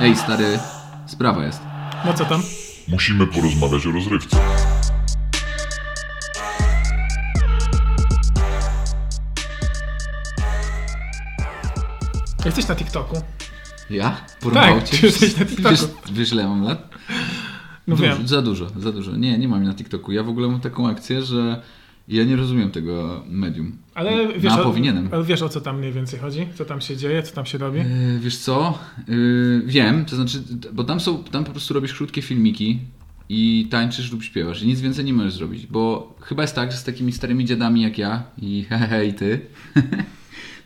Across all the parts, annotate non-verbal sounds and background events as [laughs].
Ej, stary, sprawa jest. No co tam? Musimy porozmawiać o rozrywce. Jesteś na TikToku. Ja? Porwał Tak, cię? ty [laughs] jesteś na TikToku. Wiesz, wiesz ile mam lat? No Dużo, wiem. Za dużo, za dużo. Nie, nie mam na TikToku. Ja w ogóle mam taką akcję, że ja nie rozumiem tego medium. Ale wiesz, no, o, powinienem. ale wiesz o co tam mniej więcej chodzi? Co tam się dzieje? Co tam się robi? Yy, wiesz co? Yy, wiem, to znaczy, bo tam są, tam po prostu robisz krótkie filmiki i tańczysz lub śpiewasz i nic więcej nie możesz zrobić, bo chyba jest tak, że z takimi starymi dziadami jak ja i [laughs] hehe i ty, [laughs]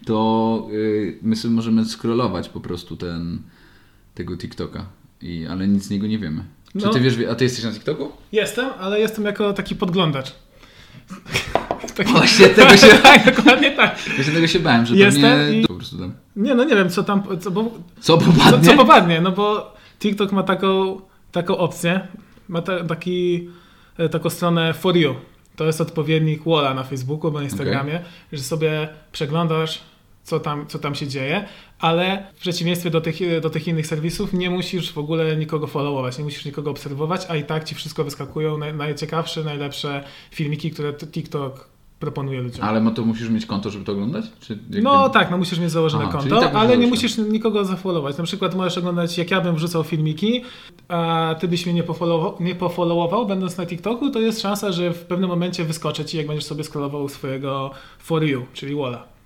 to yy, my sobie możemy scrollować po prostu ten, tego TikToka, i, ale nic z niego nie wiemy. Czy No. ty wiesz, a ty jesteś na TikToku? Jestem, ale jestem jako taki podglądacz. Taki... Właśnie tego się, tak, dokładnie tak. właśnie tego się [laughs] bałem, że Jestem i- po prostu tam. Nie, no nie wiem, co tam, co, bo, Co co, popadnie? co popadnie, no bo TikTok ma taką, taką opcję, ma ta, taki, e, taką stronę for you. To jest odpowiednik Walla na Facebooku, bo na Instagramie, że sobie przeglądasz, co tam, co tam się dzieje, ale w przeciwieństwie do tych, do tych innych serwisów nie musisz w ogóle nikogo followować, nie musisz nikogo obserwować, a i tak ci wszystko wyskakują naj, najciekawsze, najlepsze filmiki, które TikTok proponuje ludziom. Ale to musisz mieć konto, żeby to oglądać? Jakby- No tak, no musisz mieć założone Aha, konto, tak ale nie musisz nikogo zafollowować. Na przykład możesz oglądać, jak ja bym wrzucał filmiki, a ty byś mnie nie pofollowował, nie pofollowował będąc na TikToku, to jest szansa, że w pewnym momencie wyskoczę ci, jak będziesz sobie scrollował swojego For You, czyli Walla.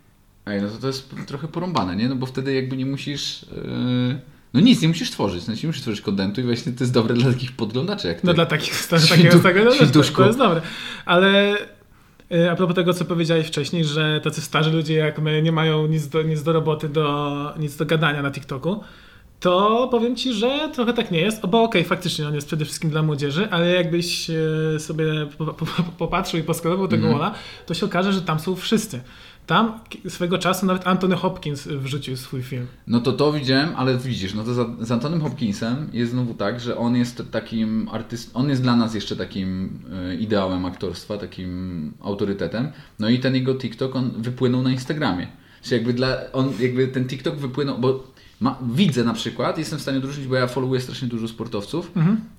Ej, no to to jest trochę porąbane, nie? No bo wtedy jakby nie musisz... Yy... No nic, nie musisz tworzyć, znaczy nie musisz tworzyć kontentu i właśnie to jest dobre dla takich podglądaczy jak ty. No dla takich Świntu- takiego takiego świntuszku. to jest dobre. Ale y, a propos tego, co powiedziałeś wcześniej, że tacy starzy ludzie jak my nie mają nic do, nic do roboty, do, nic do gadania na TikToku, to powiem ci, że trochę tak nie jest. O, Bo okej, faktycznie on jest przede wszystkim dla młodzieży, ale jakbyś e, sobie po- po- po- popatrzył i poskalował tego. Walla, to się okaże, że tam są wszyscy. Tam swego czasu nawet Anthony Hopkins wrzucił swój film. No to to widziałem, ale widzisz, no to za, z Antonem Hopkinsem jest znowu tak, że on jest takim artyst, on jest dla nas jeszcze takim e, ideałem aktorstwa, takim autorytetem. No i ten jego TikTok on wypłynął na Instagramie. Czyli jakby dla, on jakby ten TikTok wypłynął, bo ma, widzę na przykład, jestem w stanie odróżnić, bo ja followuję strasznie dużo sportowców,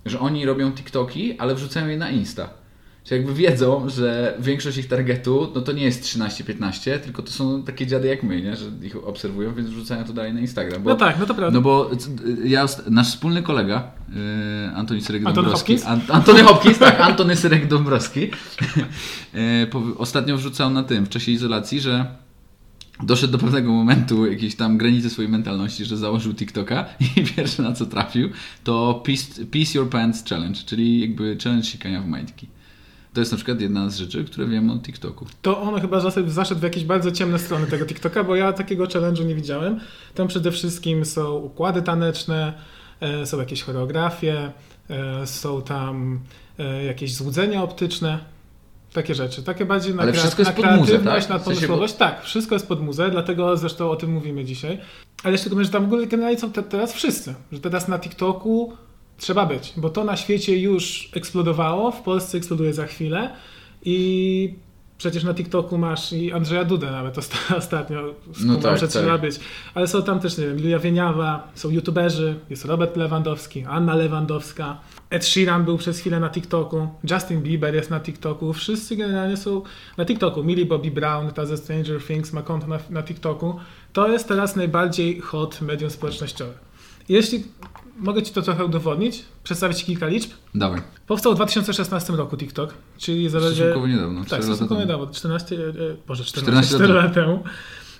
że oni robią TikToki, ale wrzucają je na Insta. Czyli jakby wiedzą, że większość ich targetu, no to nie jest 13-15, tylko to są takie dziady jak my, nie? że ich obserwują, więc wrzucają to dalej na Instagram. Bo, No tak, no to prawda. No bo ja, nasz wspólny kolega, yy, Antoni Syrek Antony Dąbrowski. Hopkins? An- Antony Hopkins, tak, Antony Syrek Dąbrowski. [laughs] powi- ostatnio wrzucał na tym, w czasie izolacji, że doszedł do pewnego momentu jakiejś tam granicy swojej mentalności, że założył TikToka [laughs] i pierwsze na co trafił to Peace, Peace Your Pants Challenge, czyli jakby challenge sikania w majtki. To jest na przykład jedna z rzeczy, które wiem o TikToku. To on chyba zaszedł, w jakieś bardzo ciemne strony tego TikToka, bo ja takiego challenge'u nie widziałem. Tam przede wszystkim są układy taneczne, e, są jakieś choreografie, e, są tam e, jakieś złudzenia optyczne. Takie rzeczy. Takie bardziej na, Ale wszystko jest na pod muzę, kreatywność, tak? na pomysłowość. Tak, wszystko jest pod muzę, dlatego zresztą o tym mówimy dzisiaj. Ale jeszcze tylko, że tam w ogóle generalnie są te, teraz wszyscy. Że teraz na TikToku trzeba być, bo to na świecie już eksplodowało, w Polsce eksploduje za chwilę i przecież na TikToku masz i Andrzeja Dudę nawet osta- [laughs] ostatnio No no tak, że tak. trzeba być. Ale są tam też, nie wiem, Julia Wieniawa, są youtuberzy, jest Robert Lewandowski, Anna Lewandowska, Ed Sheeran był przez chwilę na TikToku, Justin Bieber jest na TikToku, wszyscy generalnie są na TikToku. Millie Bobby Brown, ta ze Stranger Things ma konto na, na TikToku. To jest teraz najbardziej hot medium społecznościowe. Jeśli mogę Ci to trochę udowodnić, przedstawić kilka liczb. Dawaj. Powstał w 2016 roku TikTok, czyli zaledwie... Stosunkowo niedawno. Tak, stosunkowo niedawno, 14, e, Boże, 14, 14 4 lat temu.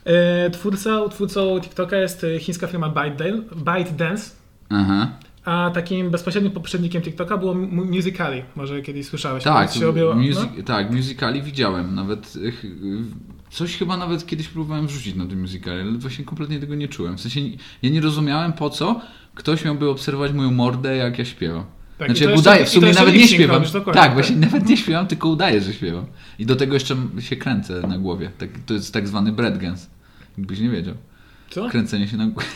E, Twórcą, twórcą TikToka jest e, chińska firma ByteDan- ByteDance, Aha. a takim bezpośrednim poprzednikiem TikToka było Mu- Musical.ly. Może kiedyś słyszałeś. Tak, się objęło- music, no? tak, musicali widziałem. Nawet coś chyba nawet kiedyś próbowałem wrzucić na tym musicali, ale właśnie kompletnie tego nie czułem. W sensie ja nie rozumiałem po co ktoś miałby obserwować moją mordę, jak ja śpiewam. Tak, znaczy jak udaję, w sumie nawet nie śpiewam. robisz, tak, tak. właśnie nawet nie śpiewam, tylko udaję, że śpiewam. I do tego jeszcze się kręcę na głowie. Tak, to jest tak zwany breadgance. Jakbyś nie wiedział. Co? Kręcenie się na głowie.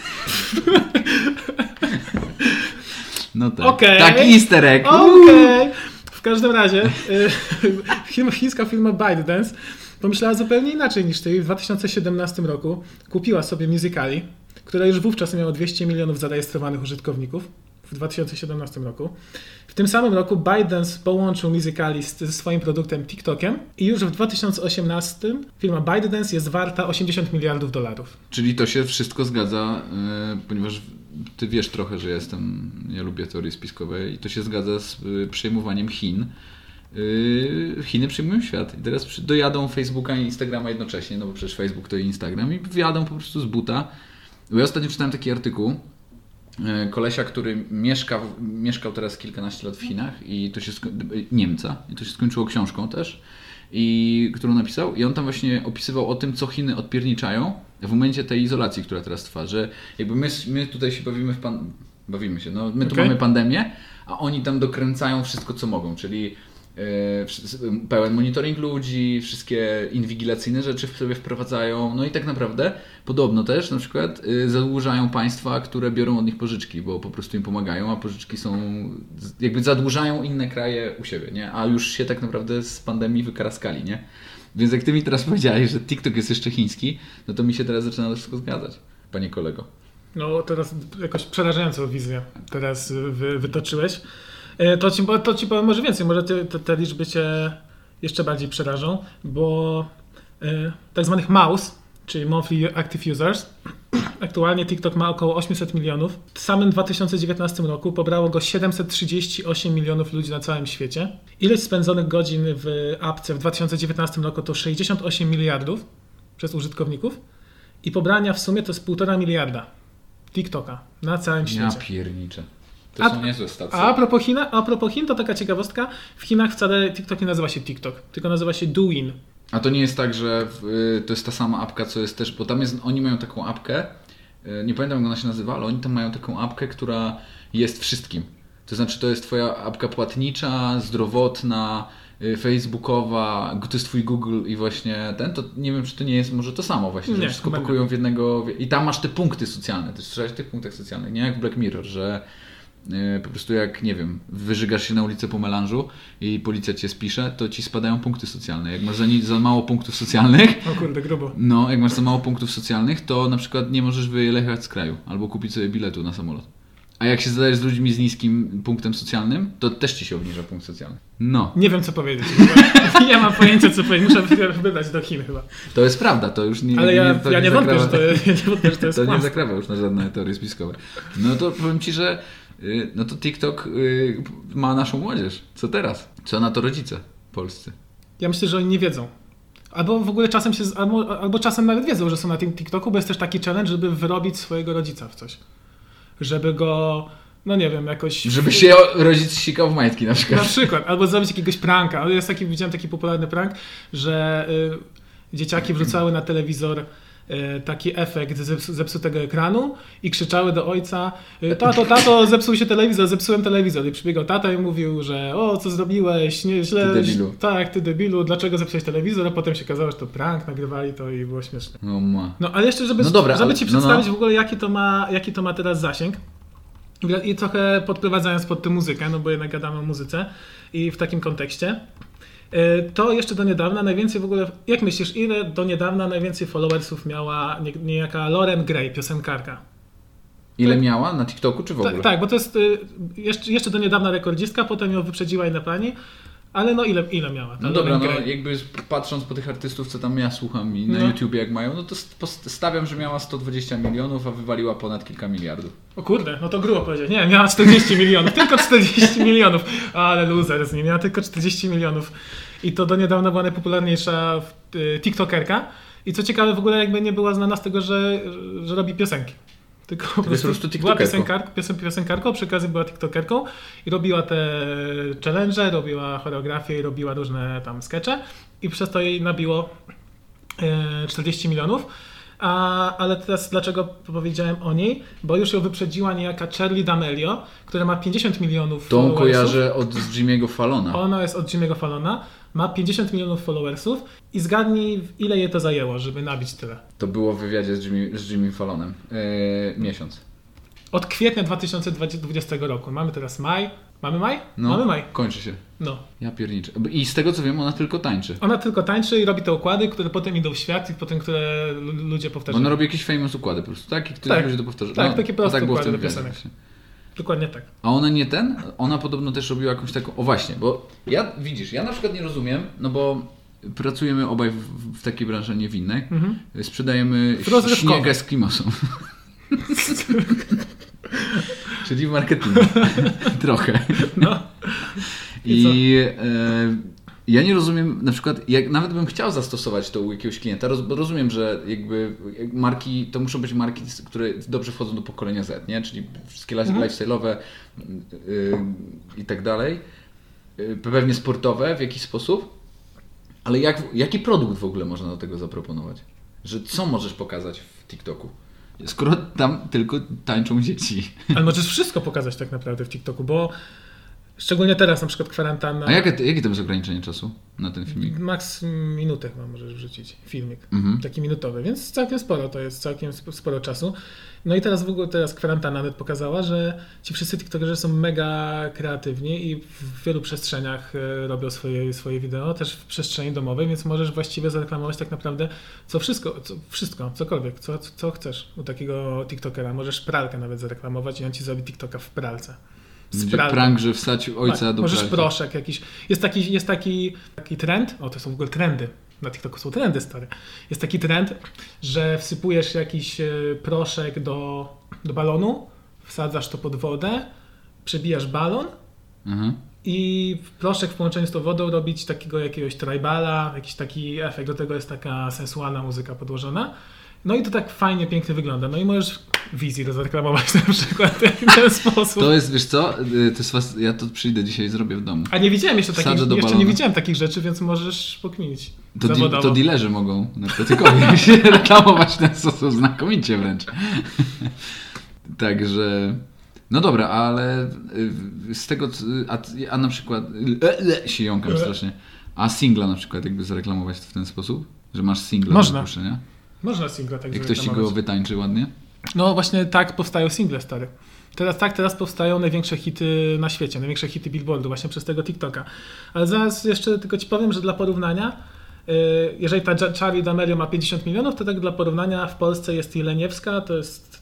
No tak. Okej. Tak, easter egg. Okej. W każdym razie y, [laughs] firma- chińska firma ByteDance pomyślała zupełnie inaczej niż ty. W 2017 roku kupiła sobie Musical.ly które już wówczas miało 200 milionów zarejestrowanych użytkowników w 2017 roku. W tym samym roku ByteDance połączył Musical.ly ze swoim produktem TikTokiem i już w 2018 firma ByteDance jest warta 80 miliardów dolarów. Czyli to się wszystko zgadza, yy, ponieważ ty wiesz trochę, że jestem, ja lubię teorie spiskowe i to się zgadza z yy, przejmowaniem Chin. Yy, Chiny przyjmują świat i teraz dojadą Facebooka i Instagrama jednocześnie, no bo przecież Facebook to i Instagram i wjadą po prostu z buta. Bo ja ostatnio czytałem taki artykuł, E, kolesia, który mieszka, mieszkał teraz kilkanaście lat w Chinach i to się Niemca. I to się skończyło książką też. I którą napisał. I on tam właśnie opisywał o tym, co Chiny odpierniczają w momencie tej izolacji, która teraz trwa, że jakby my, my tutaj się bawimy w pan... bawimy się, no my tu okay. mamy pandemię, a oni tam dokręcają wszystko, co mogą, czyli pełen monitoring ludzi, wszystkie inwigilacyjne rzeczy w sobie wprowadzają. No i tak naprawdę podobno też na przykład y, zadłużają państwa, które biorą od nich pożyczki, bo po prostu im pomagają, a pożyczki są jakby zadłużają inne kraje u siebie, nie? A już się tak naprawdę z pandemii wykaraskali, nie? Więc jak ty mi teraz powiedziałeś, że TikTok jest jeszcze chiński, no to mi się teraz zaczyna to wszystko zgadzać, panie kolego. No teraz jakoś przerażającą wizję teraz wy, wytoczyłeś. E, to ci, to ci powiem może więcej, może te, te, te liczby cię jeszcze bardziej przerażą, bo e, tak zwanych mouse, czyli Monthly Active Users, [clears throat] aktualnie TikTok ma około 800 milionów. W samym 2019 roku pobrało go 738 milionów ludzi na całym świecie. Ilość spędzonych godzin w apce w 2019 roku to 68 miliardów przez użytkowników i pobrania w sumie to jest 1,5 miliarda TikToka na całym świecie. Ja pierniczę. To a, są niezłe stacje. A, a, propos Chin, a propos Chin, to taka ciekawostka. W Chinach wcale TikTok nie nazywa się TikTok, tylko nazywa się Douyin. A to nie jest tak, że w, y, to jest ta sama apka, co jest też, bo tam jest, oni mają taką apkę, y, nie pamiętam jak ona się nazywa, ale oni tam mają taką apkę, która jest wszystkim. To znaczy to jest twoja apka płatnicza, zdrowotna, y, facebookowa, to jest twój Google i właśnie ten, to nie wiem, czy to nie jest może to samo właśnie, że nie, wszystko pakują w jednego i tam masz te punkty socjalne, ty słyszałeś o tych punktach socjalnych, nie jak w Black Mirror, że po prostu jak, nie wiem, wyżygasz się na ulicę po melanżu i policja cię spisze, to ci spadają punkty socjalne. Jak masz za, za mało punktów socjalnych... O kurde, grubo. [laughs] No, jak masz za mało punktów socjalnych, to na przykład nie możesz wyjechać z kraju albo kupić sobie biletu na samolot. A jak się zadajesz z ludźmi z niskim punktem socjalnym, to też ci się obniża punkt socjalny. No. Nie wiem, co powiedzieć. [laughs] ja mam pojęcie, co powiedzieć. Muszę wydać do Chin chyba. To jest prawda, to już nie Ale ja, nie, ja nie, wątpię, że to, [laughs] ja nie wątpię, że to jest To nie zakrawa już na żadne teorie spiskowe. No to powiem Ci, że Y, no to TikTok y, ma naszą młodzież. Co teraz? Co na to rodzice polscy? Ja myślę, że oni nie wiedzą. Albo w ogóle czasem się, albo, albo czasem nawet wiedzą, że są na tym TikToku, bo jest też taki challenge, żeby wyrobić swojego rodzica w coś. Żeby go, no nie wiem, jakoś... Żeby się rodzic sikał w majtki na przykład. Na przykład, albo zrobić jakiegoś pranka. Jest taki, widziałem taki popularny prank, że y, dzieciaki wrzucały na telewizor taki efekt zepsutego ekranu i krzyczały do ojca e, tato, tato, zepsuł się telewizor, zepsułem telewizor. I przybiegał tata i mówił, że o, co zrobiłeś, nie, źle. Ty debilu. Tak, ty debilu, dlaczego zepsułeś telewizor? A potem się okazało, że to prank, nagrywali to i było śmieszne. No, ma. no ale jeszcze, żeby, no dobra, żeby ale, ci przedstawić no, no. w ogóle, jaki to, ma, jaki to ma teraz zasięg, i trochę podprowadzając pod tę muzykę, no bo jednak gadamy o muzyce i w takim kontekście. E, to jeszcze do niedawna najwięcej w ogóle, jak myślisz, ile do niedawna najwięcej followersów miała niejaka Lauren Gray, piosenkarka? Ile tak. miała na TikToku czy w ogóle? Tak, tak bo to jest y, jeszcze, jeszcze do niedawna rekordzistka, potem ją wyprzedziła inna pani. Ale no ile, ile miała? No dobra, no jakby patrząc po tych artystów, co tam ja słucham i na no. YouTubie jak mają, no to stawiam, że miała 120 milionów, a wywaliła ponad kilka miliardów. O kurde, no to grubo powiedzieć. Nie, miała 40 [laughs] milionów, tylko 40 milionów. Ale loser, nie miała tylko 40 milionów. I to do niedawna była najpopularniejsza y, TikTokerka. I co ciekawe, w ogóle jakby nie była znana z tego, że, że robi piosenki. Tylko po prostu, prostu była piosenkarką, piosen, piosenkarką, przy okazji była tiktokerką i robiła te challenge, robiła choreografię i robiła różne tam skecze i przez to jej nabiło 40 e, miliononów. A, ale teraz dlaczego powiedziałem o niej? Bo już ją wyprzedziła niejaka Charlie D'Amelio, która ma 50 milionów To on kojarzy od Jimmy'ego Fallona. Ona jest od Jimmy'ego Fallona ma 50 milionów followersów i zgadnij, ile je to zajęło, żeby nabić tyle. To było w wywiadzie z Jimmy, z Jimmy Fallonem. Yy, miesiąc. Od kwietnia 2020 roku. Mamy teraz maj. Mamy maj? No, Mamy maj. kończy się. No. Ja pierniczę. I z tego co wiem, ona tylko tańczy. Ona tylko tańczy i robi te układy, które potem idą w świat i potem które lu- ludzie Bo powtarzają. ona robi jakieś famous układy po prostu, tak? I które Tak. ludzie to powtarzają. Tak, takie proste tak układy do piosenek. właśnie. Dokładnie tak. A ona nie ten? Ona podobno też robiła jakąś taką. O właśnie, bo ja widzisz, ja na przykład nie rozumiem, no bo pracujemy obaj w, w takiej branży, a nie w innej. Mhm. Sprzedajemy śniegę z Klimosom. [laughs] Czyli w marketingu. [laughs] Trochę. No. I I e, ja nie rozumiem, na przykład, jak nawet bym chciał zastosować to u jakiegoś klienta, roz, rozumiem, że jakby marki, to muszą być marki, które dobrze wchodzą do pokolenia Z, nie? Czyli wszystkie mhm. lifestyle'owe y, i tak dalej, y, pewnie sportowe w jakiś sposób, ale jak, jaki produkt w ogóle można do tego zaproponować? Że co możesz pokazać w TikToku? Skoro tam tylko tańczą dzieci. Ale możesz wszystko pokazać tak naprawdę w TikToku, bo szczególnie teraz na przykład kwarantanna. A jakie, jakie to jest ograniczenie czasu na ten filmik? Max minutę chyba możesz wrzucić filmik, Mhm. taki minutowy, więc całkiem sporo, to jest całkiem sp- sporo czasu. No i teraz w ogóle teraz kwarantanna nawet pokazała, że ci wszyscy tiktokerzy są mega kreatywni i w wielu przestrzeniach e, robią swoje, swoje wideo, też w przestrzeni domowej, więc możesz właściwie zareklamować tak naprawdę co wszystko, co, wszystko, cokolwiek, co, co chcesz u takiego tiktokera. Możesz pralkę nawet zareklamować i on ci zrobi tiktoka w pralce. Będzie prank, że wstać ojca Tak, do Możesz proszek jakiś. Jest taki, jest taki, taki trend, o to są w ogóle trendy. Na TikToku są trendy stare. Jest taki trend, że wsypujesz jakiś e, proszek do, do balonu, wsadzasz to pod wodę, przebijasz balon Mhm. i proszek w połączeniu z tą wodą robić takiego jakiegoś tribala, jakiś taki efekt. Do tego jest taka sensualna muzyka podłożona. No i to tak fajnie, pięknie wygląda. No i możesz wizji rozreklamować [laughs] na przykład w ten sposób. To jest, wiesz co, y, to jest was, ja to przyjdę dzisiaj i zrobię w domu. A nie widziałem jeszcze takich, Wsadzę jeszcze nie widziałem takich rzeczy, więc możesz pokminić. To, di- to dealerzy mogą narkotykowi [laughs] się reklamować w ten sposób znakomicie wręcz. [laughs] Także, no dobra, ale y, z tego, a, a na przykład, e, e, się jąkam strasznie, a singla na przykład jakby zareklamować w ten sposób? Że masz singla Można. do puszczenia? Można singla tak Jak ktoś go wytańczy ładnie? No właśnie tak powstają single stary. Teraz tak, teraz powstają największe hity na świecie, największe hity Billboardu właśnie przez tego TikToka. Ale zaraz jeszcze tylko ci powiem, że dla porównania, y, jeżeli ta Charlie D'Amelio ma 50 milionów, to tak dla porównania w Polsce jest Jeleniewska, to jest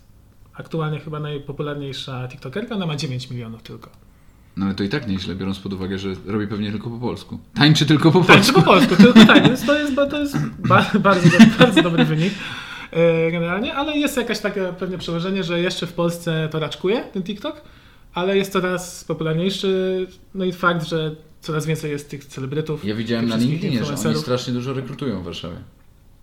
aktualnie chyba najpopularniejsza TikTokerka, ona ma 9 milionów tylko. No ale to i tak nieźle, biorąc pod uwagę, że robi pewnie tylko po polsku. Tańczy tylko po Tańczy polsku. po polsku, tylko tak, [laughs] więc to jest, to jest ba- bardzo, dobry, bardzo dobry wynik e, generalnie, ale jest jakaś takie pewnie przełożenie, że jeszcze w Polsce to raczkuje ten TikTok, ale jest coraz popularniejszy, no i fakt, że coraz więcej jest tych celebrytów. Ja widziałem na LinkedInie, że oni strasznie dużo rekrutują w Warszawie.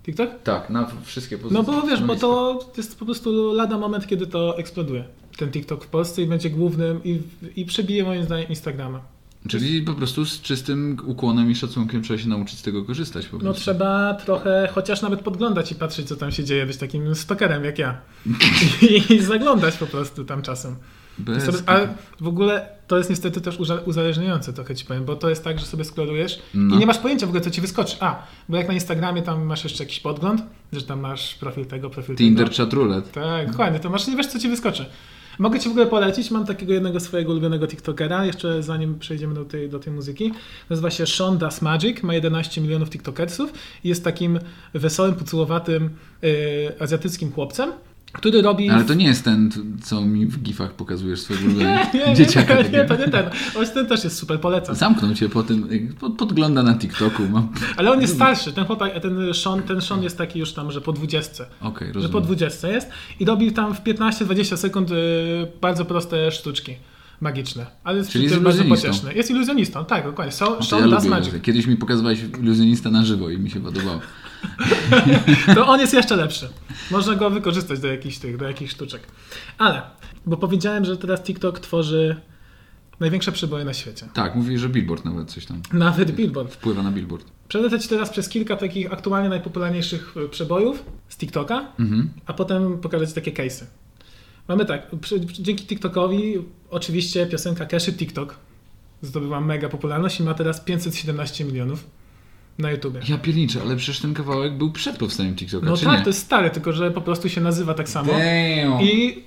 TikTok? Tak, na wszystkie pozycje. No bo wiesz, bo to jest po prostu lada moment, kiedy to eksploduje. Ten TikTok w Polsce i będzie głównym i, i przebije moim zdaniem Instagrama. Czyli po prostu z czystym ukłonem i szacunkiem trzeba się nauczyć z tego korzystać po No trzeba trochę chociaż nawet podglądać i patrzeć, co tam się dzieje, być takim stokerem jak ja. [laughs] I, zaglądać po prostu tam czasem. Bez... Sobie, ale w ogóle to jest niestety też uza- uzależniające trochę ci powiem, bo to jest tak, że sobie skrolujesz No. i nie masz pojęcia w ogóle, co ci wyskoczy. A, bo jak na Instagramie tam masz jeszcze jakiś podgląd, że tam masz profil tego, profil Tinder tego. chat roulette. Tak, dokładnie, to masz, nie wiesz, co ci wyskoczy. Mogę ci w ogóle polecić, mam takiego jednego swojego ulubionego TikTokera, jeszcze zanim przejdziemy do tej, do tej muzyki. Nazywa się Sean Das Magic, ma 11 milionów TikTokersów i jest takim wesołym, pucułowatym y, azjatyckim chłopcem, który robi... Ale to nie jest ten, co mi w gifach pokazujesz swojego nie, nie, [laughs] nie, dzieciaka. nie, nie, takiego. to nie ten. Właśnie ten też jest super, polecam. Zamknął cię po tym, podgląda na TikToku. Mam... Ale on jest starszy, ten chłopak, ten Sean, ten Sean jest taki już tam, że po 20. Że po rozumiem. 20 jest i robi tam w 15-20 sekund y, bardzo proste sztuczki magiczne. Ale jest Czyli jest bardzo pocieszny. Jest iluzjonistą, tak, dokładnie. So, to Sean ja. Kiedyś mi pokazywałeś iluzjonista na żywo i mi się podobało. [laughs] To on jest jeszcze lepszy. Można go wykorzystać do jakichś tych, do jakichś sztuczek. Ale, bo powiedziałem, że teraz TikTok tworzy największe przeboje na świecie. Tak, mówi, że Billboard nawet coś tam Nawet Billboard. wpływa na Billboard. Przelecę Ci teraz przez kilka takich aktualnie najpopularniejszych y, przebojów z TikToka, Mhm. a potem pokażę Ci takie case'y. Mamy tak, dzięki TikTokowi oczywiście piosenka Cash TikTok zdobyła mega popularność i ma teraz 517 milionów na YouTubie. Ja pierniczę, ale przecież ten kawałek był przed powstaniem TikToka, No tak, nie? to jest stary, tylko że po prostu się nazywa tak samo. Damn. I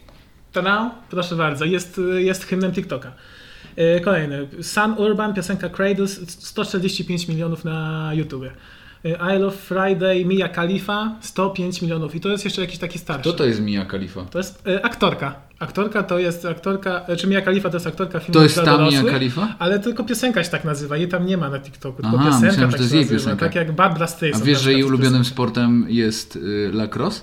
Tada, proszę bardzo, jest, jest hymnem TikToka. E, Kolejny. Sun Urban, piosenka Cradles, 145 milionów na YouTubie. I Love Friday, Mia Khalifa, 105 milionów. I to jest jeszcze jakiś taki starszy. Kto to jest Mia Khalifa? To jest e, aktorka. Aktorka to jest aktorka, czy Mia Khalifa to jest aktorka filmu To jest dla ta Mia Khalifa? Ale tylko piosenka się tak nazywa, jej tam nie ma na TikToku, tylko Aha, piosenka myślałem, że tak to jest się jej nazywa, piosenka. Tak jak Barbara Streisand. A wiesz, że jej ulubionym piosenka. sportem jest y, lacrosse?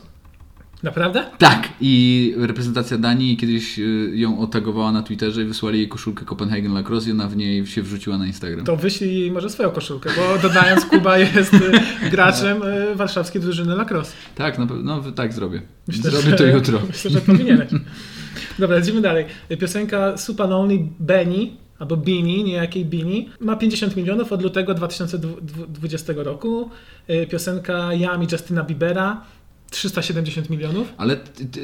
Naprawdę? Tak. I reprezentacja Danii kiedyś y, ją otagowała na Twitterze i wysłali jej koszulkę Copenhagen Lacrosse i ona w niej się wrzuciła na Instagram. To wyślij jej może swoją koszulkę, bo dodając Kuba [laughs] jest y, graczem y, warszawskiej drużyny lacrosse. Tak, na pewno, no, tak zrobię. Myślę, zrobię że- to jutro. Myślę, że powinieneś. [laughs] Dobra, lecimy dalej. Piosenka Super Lonely Benny, albo Bini, niejakiej Bini, ma 50 milionów od lutego 2020 roku. Y, Piosenka Yami Justina Biebera 370 milionów. Ale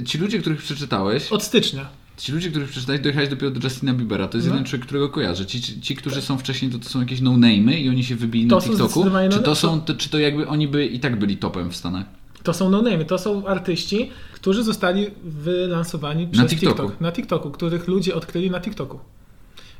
ci ludzie, których przeczytałeś, Od stycznia. ci ludzie, których przeczytałeś, dojechałeś dopiero do Justina Biebera. To jest No. jeden człowiek, którego kojarzę. Ci, ci, którzy są wcześniej, to, to są jakieś no-name'y i oni się wybili To na TikToku. Czy no- to są, to, czy to jakby oni by i tak byli topem w Stanach? To są no-name, to są artyści, którzy zostali wylansowani przez TikToku. TikTok. Na TikToku, których ludzie odkryli na TikToku.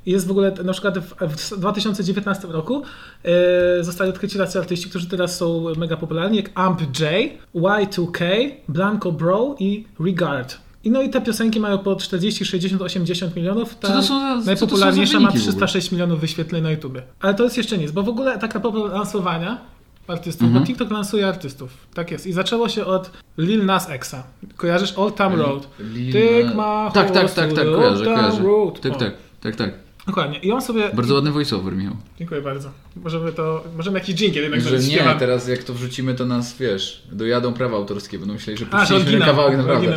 I Jest w ogóle, na przykład w, w 2019 roku e, zostali odkryci tacy artyści, którzy teraz są mega popularni, jak Amp J, Y2K, Blanco Bro i Regard. I no i te piosenki mają po 40, 60, 80 milionów. Ta Co to są za- co to są najpopularniejsza ma wyniki w ogóle? 306 milionów wyświetleń na YouTube. Ale to jest jeszcze nic, bo w ogóle tak a propos lansowania artystów, Mhm. bo TikTok lansuje artystów. Tak jest. I zaczęło się od Lil Nas Xa. Kojarzysz Old Town Road? Lil- Take my Tak, tak, tak, tak, kojarzę, Old Town kojarzę. Road. Tak, tak, tak, tak. Dokładnie. I on sobie... Bardzo ładny voiceover, Michał. Dziękuję bardzo. Możemy to... Możemy jakiś dżingiel jednak Że zrobić. nie, Śpiewam. teraz jak to wrzucimy, to nas, wiesz, dojadą prawa autorskie, będą myśleli, że A, puściliśmy ten oryginał. kawałek naprawdę.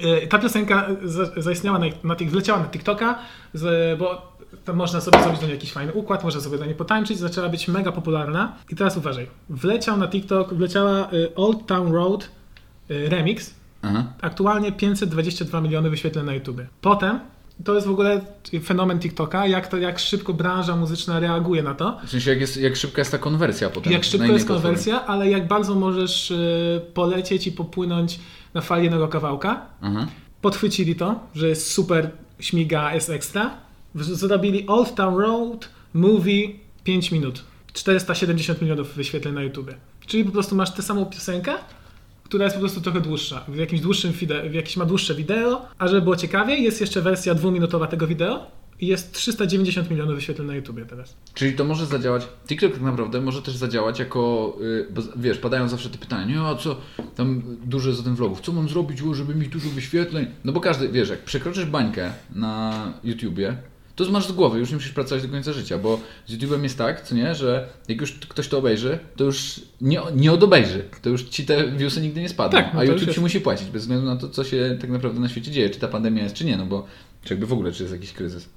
E, [laughs] [laughs] Ta piosenka za- zaistniała na, na wleciała na TikToka, z, bo tam można sobie zrobić do niej jakiś fajny układ, można sobie do niej potańczyć, zaczęła być mega popularna. I teraz uważaj, wleciał na TikTok, wleciała y, Old Town Road y, remix, Aha. aktualnie 522 miliony wyświetleń na YouTube. Potem, to jest w ogóle fenomen TikToka, jak, to, jak szybko branża muzyczna reaguje na to. W sensie, jak, jest, jak szybka jest ta konwersja potem. Jak szybko jest konwersja, ale jak bardzo możesz y, polecieć i popłynąć na fali jednego kawałka. Aha. Podchwycili to, że jest super, śmiga, jest ekstra. Zrobili Old Town Road Movie 5 minut. 470 milionów wyświetleń na YouTube. Czyli po prostu masz tę samą piosenkę, która jest po prostu trochę dłuższa. W jakimś dłuższym w jakimś ma dłuższe wideo, a żeby było ciekawiej, jest jeszcze wersja dwuminutowa tego wideo i jest 390 milionów wyświetleń na YouTube teraz. Czyli to może zadziałać, TikTok tak naprawdę może też zadziałać jako, y, bo wiesz, padają zawsze te pytania, nie, a co, tam jest o tym vlogów, co mam zrobić, żeby mieć dużo wyświetleń? No bo każdy, wiesz, jak przekroczysz bańkę na YouTubie, to masz z głowy, już nie musisz pracować do końca życia, bo z YouTube'em jest tak, co nie, że jak już ktoś to obejrzy, to już nie, nie odobejrzy, to już ci te viewsy nigdy nie spadną, Tak, no a YouTube jest. ci musi płacić, bez względu na to, co się tak naprawdę na świecie dzieje, czy ta pandemia jest, czy nie, no bo, czy jakby w ogóle, czy jest jakiś kryzys.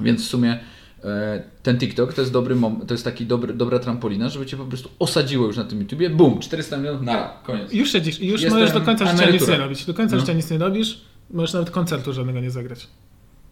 Więc w sumie e, ten TikTok to jest dobry to jest taki dobry, dobra trampolina, żeby cię po prostu osadziło już na tym YouTubie. Bum, 400 milionów, nara, koniec. Już siedzisz już Jestem możesz do końca życia nic emerytura. nie robić. Do końca No. życia nic nie robisz, możesz nawet koncertu żadnego nie zagrać.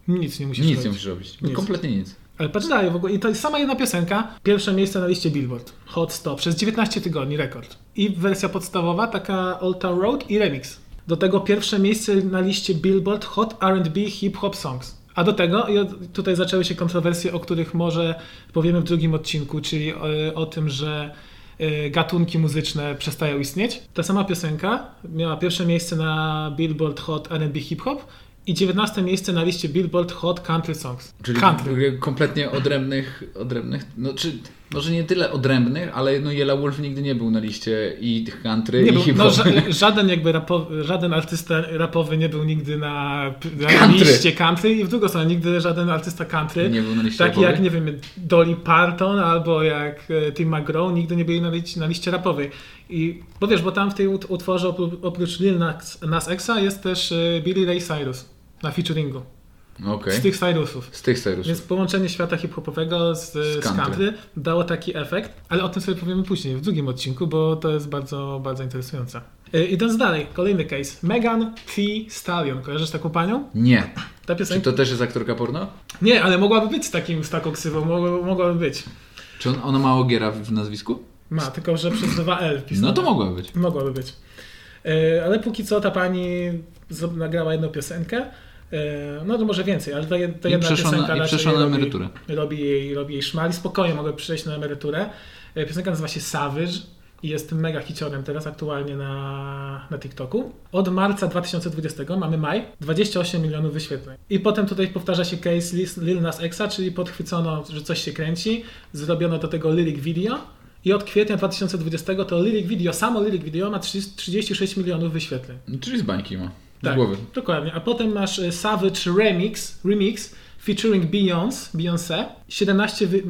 Nic nie musisz Nic robić. nie musisz robić. Nic. Kompletnie nic. Ale patrz dalej w ogóle. I to jest sama jedna piosenka. Pierwsze miejsce na liście Billboard. Hot 100. Przez 19 tygodni rekord. I wersja podstawowa, taka Old Town Road i remix. Do tego pierwsze miejsce na liście Billboard Hot R&B Hip Hop Songs. A do tego, i tutaj zaczęły się kontrowersje, o których może powiemy w drugim odcinku, czyli o, o tym, że y, gatunki muzyczne przestają istnieć. Ta sama piosenka miała pierwsze miejsce na Billboard Hot R&B Hip Hop i 19 miejsce na liście Billboard Hot Country Songs. Czyli Country. kompletnie odrębnych, odrębnych, no czy może nie tyle odrębnych, ale no Yellow Wolf nigdy nie był na liście i country Nie i hip no, żaden jakby rapo, żaden artysta rapowy nie był nigdy na, na Country. liście country i w drugą stronę nigdy żaden artysta country, Nie był na liście taki jak nie wiem Dolly Parton albo jak e, Tim McGraw nigdy nie byli na, liście, na liście rapowej. I, bo wiesz, bo tam w tej ut- utworze oprócz, Lil Nas, Nas Xa jest też e, Billy Ray Cyrus na featuringu. Okej. Z tych Cyrusów. Z tych serusów. Więc połączenie świata hip-hopowego z, z, country. country. dało taki efekt, ale o tym sobie powiemy później, w drugim odcinku, bo to jest bardzo, bardzo interesujące. E, Idąc dalej, kolejny case. Megan Thee Stallion. Kojarzysz taką panią? Nie. Ta Czy piosenka? to też jest aktorka porno? Nie, ale mogłaby być z, takim, z taką ksywą, mogła- mogłaby być. Czy on, ona ma ogiera w nazwisku? Ma, tylko że przez dwa L wpisane. No to mogła być. Mogłaby być. E, ale póki co ta pani nagrała jedną piosenkę. E, No to może więcej, ale ta I jedna przeszła na- piosenka raczej przeszła na robi, emeryturę. robi jej, robi jej szmal i spokojnie mogę przejść na emeryturę. E, Piosenka nazywa się Savage i jest mega hiciorem teraz aktualnie na, na TikToku. Od marca 2020, mamy maj, 28 milionów wyświetleń. I potem tutaj powtarza się case Lil Nas Xa, czyli podchwycono, że coś się kręci, zrobiono do tego lyric video i od kwietnia 2020 to lyric video, samo lyric video ma 30 36 milionów wyświetleń. Czyli z bańki ma. Tak, głowy. dokładnie. A potem masz e, Savage Remix, remix featuring Beyoncé, Beyoncé 17, wy, y,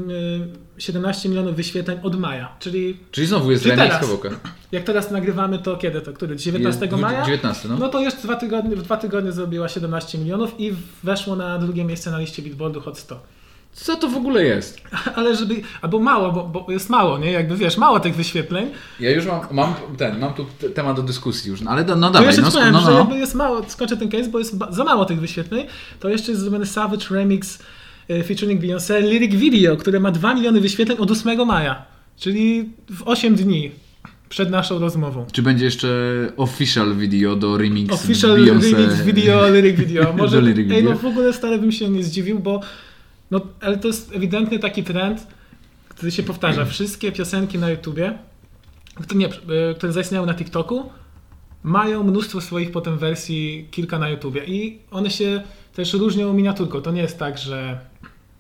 17 milionów wyświetleń od maja, czyli Czyli znowu jest Czyli remix teraz. Kawałka. jak teraz nagrywamy to kiedy to? Który? 19 Jest maja? 19, no. No to jeszcze dwa tygodnie, w dwa tygodnie zrobiła 17 milionów i weszło na drugie miejsce na liście Billboardu Hot 100. Co to w ogóle jest? Ale żeby, albo mało, bo, bo jest mało, nie? Jakby wiesz, mało tych wyświetleń. Ja już mam, mam ten, mam tu te- temat do dyskusji już, no ale do- no To dawaj, jeszcze no, powiem, no, że no. jakby jest mało, skończę ten case, bo jest za mało tych wyświetleń, to jeszcze jest zrobiony Savage Remix e, featuring Beyoncé Lyric Video, które ma 2 miliony wyświetleń od 8 maja, czyli w 8 dni przed naszą rozmową. Czy będzie jeszcze official video do remix Official Beyoncé? Remix Video, Lyric Video. [laughs] Może, Do lyric ej, no video. w ogóle stale bym się nie zdziwił, bo no, ale to jest ewidentnie taki trend, który się powtarza. Wszystkie piosenki na YouTubie, które, nie, które zaistniały na TikToku, mają mnóstwo swoich potem wersji, kilka na YouTubie i one się też różnią miniaturką. To nie jest tak, że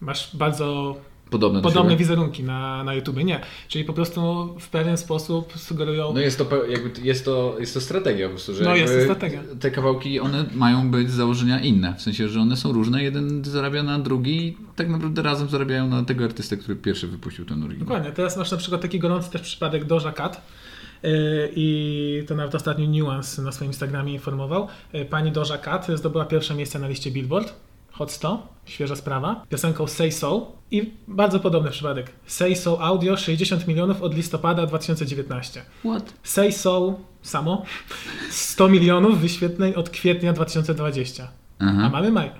masz bardzo Podobne do podobne wizerunki na, na YouTubie. Nie. Czyli po prostu w pewien sposób sugerują No jest to, jakby, jest, to, jest to strategia po prostu, że No, jest to strategia. te kawałki, one mają być z założenia inne, w sensie, że one są różne, jeden zarabia na drugi i tak naprawdę razem zarabiają na tego artystę, który pierwszy wypuścił ten oryginał. Dokładnie. Teraz masz na przykład taki gorący też przypadek Doja Cat. Yy, I to nawet ostatnio Nuance na swoim Instagramie informował. Yy, Pani Doja Cat zdobyła pierwsze miejsce na liście Billboard. Hot 100, świeża sprawa. Piosenką Say So. I bardzo podobny przypadek. Say So Audio 60 milionów od listopada 2019. What? Say So samo 100 milionów wyświetleń od kwietnia 2020. A Aha. mamy maj.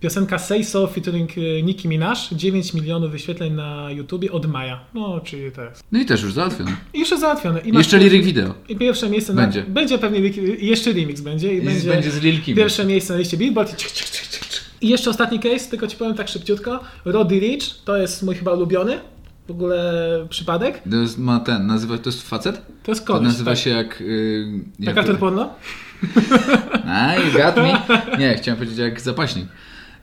Piosenka Say So featuring y, Nicki Minaj 9 milionów wyświetleń na YouTubie od maja. No, czyli to jest. No i też już załatwione. I jeszcze załatwione. I Jeszcze lyric video. I pierwsze miejsce Będzie. Na, będzie pewnie lik- i jeszcze remix będzie i I będzie, będzie z Lil Kim. pierwsze miejsce na liście Billboard. i cik, cik, cik, cik, cik. I jeszcze ostatni case, tylko ci powiem tak szybciutko. Roddy Rich, to jest mój chyba ulubiony w ogóle przypadek. To jest, ma ten, nazywa, to jest facet? To jest To koleś. nazywa tak. się jak... Yy, jak porno? [laughs] A, you got me? [laughs] Nie, chciałem powiedzieć jak zapaśnik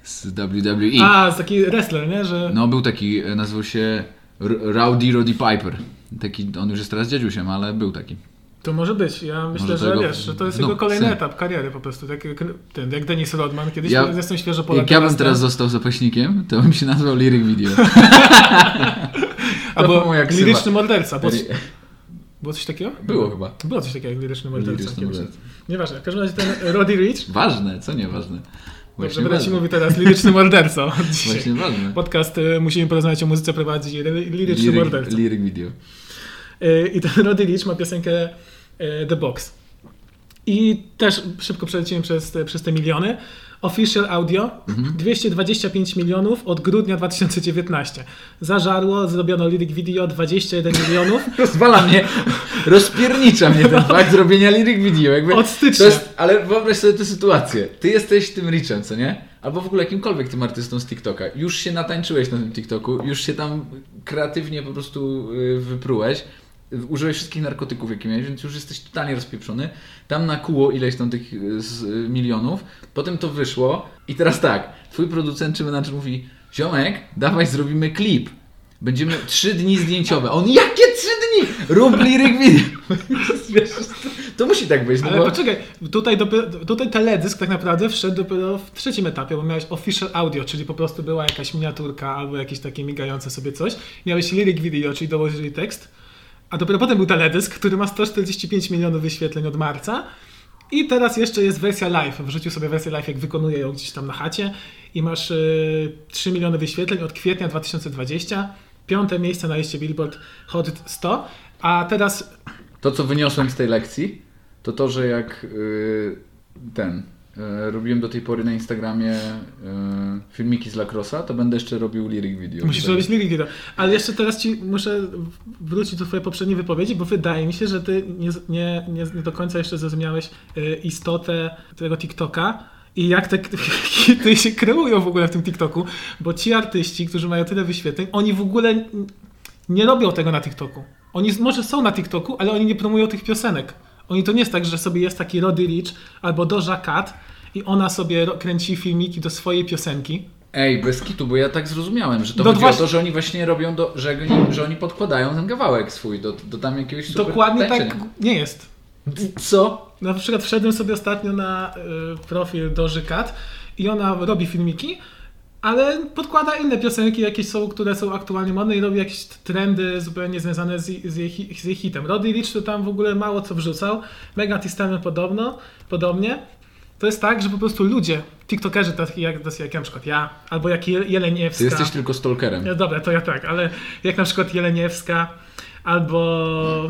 z WWE. A, z taki wrestler, nie? Że... No był taki, e, nazywał się Rowdy Roddy Piper. Taki, on już jest teraz dziadziusiem, ale był taki. To może być. Ja myślę, Może że wiesz, że to jest no, jego kolejny etap kariery po prostu. Tak jak, ten, jak Dennis Rodman. Kiedyś Ja- jestem świeżo po Jak ja bym teraz został zapaśnikiem, to bym się nazwał Lyric Video. [laughs] Albo ksywa. liryczny morderca. Było, coś- było coś takiego? Było chyba. Było coś takiego jak liryczny morderca. Morderca. Nieważne. W każdym razie ten Roddy Rich, Ważne, co nieważne. dobrze, będę ci mówił teraz liryczny morderca. Właśnie ważne. Podcast y, Musimy porozmawiać o muzyce prowadzi ry- liryczny Lyric, morderca. lyric Video. Y, I ten Roddy Rich ma piosenkę The Box. I też szybko przelecimy przez, te- przez te miliony. Official Audio 225 milionów od grudnia 2019. Zażarło, zrobiono lyric video 21 milionów. [laughs] Rozwala mnie, rozpiernicza mnie ten fakt zrobienia lyric video. Jakby Od stycznia. To jest, ale wyobraź sobie tę sytuację. Ty jesteś tym Richem, co nie? Albo w ogóle jakimkolwiek tym artystą z TikToka. Już się natańczyłeś na tym TikToku, już się tam kreatywnie po prostu y, wyprułeś. Użyłeś wszystkich narkotyków, jakie miałeś, więc już jesteś totalnie rozpieprzony. Tam nakuło ileś tam tych y, z, y, milionów, potem to wyszło i teraz tak, twój producent czy menadżer mówi Ziomek, dawaj zrobimy klip. Będziemy trzy dni zdjęciowe. On, jakie trzy dni? Rób liryk video. [laughs] To musi tak być, no Ale bo... poczekaj, tutaj, dopiero, tutaj teledysk tak naprawdę wszedł dopiero w trzecim etapie, bo miałeś official audio, czyli po prostu była jakaś miniaturka albo jakieś takie migające sobie coś. Miałeś lyric video, czyli dołożyli tekst. A dopiero potem był teledysk, który ma 145 milionów wyświetleń od marca. I teraz jeszcze jest wersja live. Wrzucił sobie wersję live, jak wykonuje ją gdzieś tam na chacie. I masz y, 3 miliony wyświetleń od kwietnia 2020. Piąte miejsce na liście Billboard Hot 100. A teraz To, co wyniosłem z tej lekcji, to to, że jak y, ten robiłem do tej pory na Instagramie e, filmiki z Lacrosa, to będę jeszcze robił lyric video. Musisz robić lyric video. Ale jeszcze teraz ci muszę wrócić do twojej poprzedniej wypowiedzi, bo wydaje mi się, że ty nie, nie, nie, nie do końca jeszcze zrozumiałeś e, istotę tego TikToka i jak te [laughs] hity się kreują w ogóle w tym TikToku, bo ci artyści, którzy mają tyle wyświetleń, oni w ogóle nie robią tego na TikToku. Oni może są na TikToku, ale oni nie promują tych piosenek. Oni to nie jest tak, że sobie jest taki Roddy Rich albo Doja Cat i ona sobie kręci filmiki do swojej piosenki. Ej, bez kitu, bo ja tak zrozumiałem, że to do chodzi właśnie... o to, że oni właśnie robią, do, że, oni, że oni podkładają ten kawałek swój do, do tam jakiegoś super Dokładnie tańczenia. tak nie jest. Co? Na przykład wszedłem sobie ostatnio na y, profil Doży Cat i ona robi filmiki, ale podkłada inne piosenki, jakieś są, które są aktualnie modne i robi jakieś trendy zupełnie związane z, z, jej, z jej hitem. Roddy Rich to tam w ogóle mało co wrzucał, Mega Thee Stallion podobno, podobnie. To jest tak, że po prostu ludzie, tiktokerzy tacy jak, jak na przykład ja, albo jak Jeleniewska. Ty jesteś tylko stalkerem. Dobra, to ja tak, ale jak na przykład Jeleniewska, albo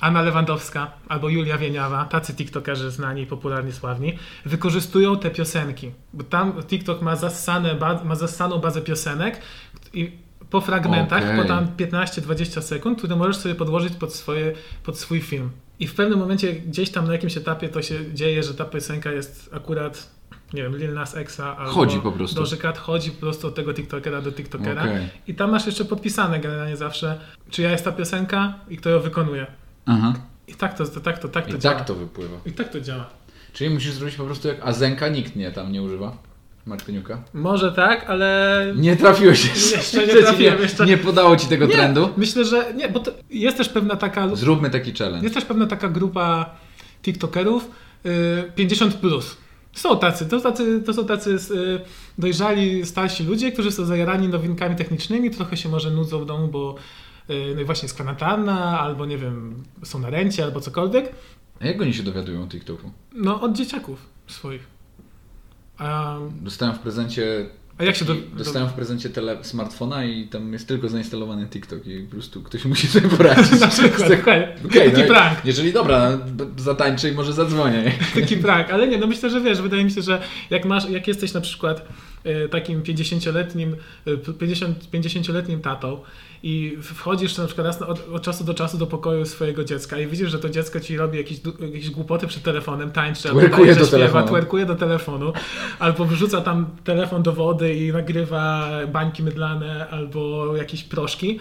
Anna Lewandowska, albo Julia Wieniawa, tacy tiktokerzy znani, popularni, sławni, wykorzystują te piosenki. Bo tam TikTok ma, zassane, ma zassaną bazę piosenek i po fragmentach, okay. po tam 15-20 sekund, które możesz sobie podłożyć pod, swoje, pod swój film. I w pewnym momencie gdzieś tam na jakimś etapie to się dzieje, że ta piosenka jest akurat nie wiem, Lil Nas Exa albo chodzi po prostu. Cat chodzi po prostu od tego TikTokera do TikTokera okay. i tam masz jeszcze podpisane generalnie zawsze, czyja jest ta piosenka i kto ją wykonuje. Aha. I tak to, to, tak to, tak to I działa. tak to wypływa. I tak to działa. Czyli musisz zrobić po prostu jak Azenka, nikt nie tam nie używa. Martyniuka? Może tak, ale. Nie trafiłeś [laughs] jeszcze. Jeszcze nie trafiłem. Jeszcze... Nie podało ci tego nie, trendu? Myślę, że nie, bo jest też pewna taka. Zróbmy taki challenge. Jest też pewna taka grupa TikTokerów yy, 50. Plus. Są tacy, to, tacy, to są tacy y, dojrzali, starsi ludzie, którzy są zajarani nowinkami technicznymi, trochę się może nudzą w domu, bo y, no właśnie jest kwarantanna, albo nie wiem, są na rencie, albo cokolwiek. A jak oni się dowiadują o TikToku? No, od dzieciaków swoich. Um, Dostałem w prezencie a jak się do... Dostałem w prezencie tele, smartfona i tam jest tylko zainstalowany TikTok i po prostu ktoś [laughs] musi sobie poradzić. [laughs] Na przykład, okay. taki no, prank. Jeżeli dobra, zatańczę i może zadzwonię. [laughs] taki prank, ale nie, no myślę, że wiesz, wydaje mi się, że jak masz, jak jesteś na przykład y, takim 50-letnim, 50, 50-letnim tatą i wchodzisz na przykład raz od, od, czasu do czasu do pokoju swojego dziecka i widzisz, że to dziecko ci robi jakieś, jakieś głupoty przed telefonem, tańczy, albo daje, do śpiewa, twerkuje do telefonu, albo wrzuca tam telefon do wody i nagrywa bańki mydlane, albo jakieś proszki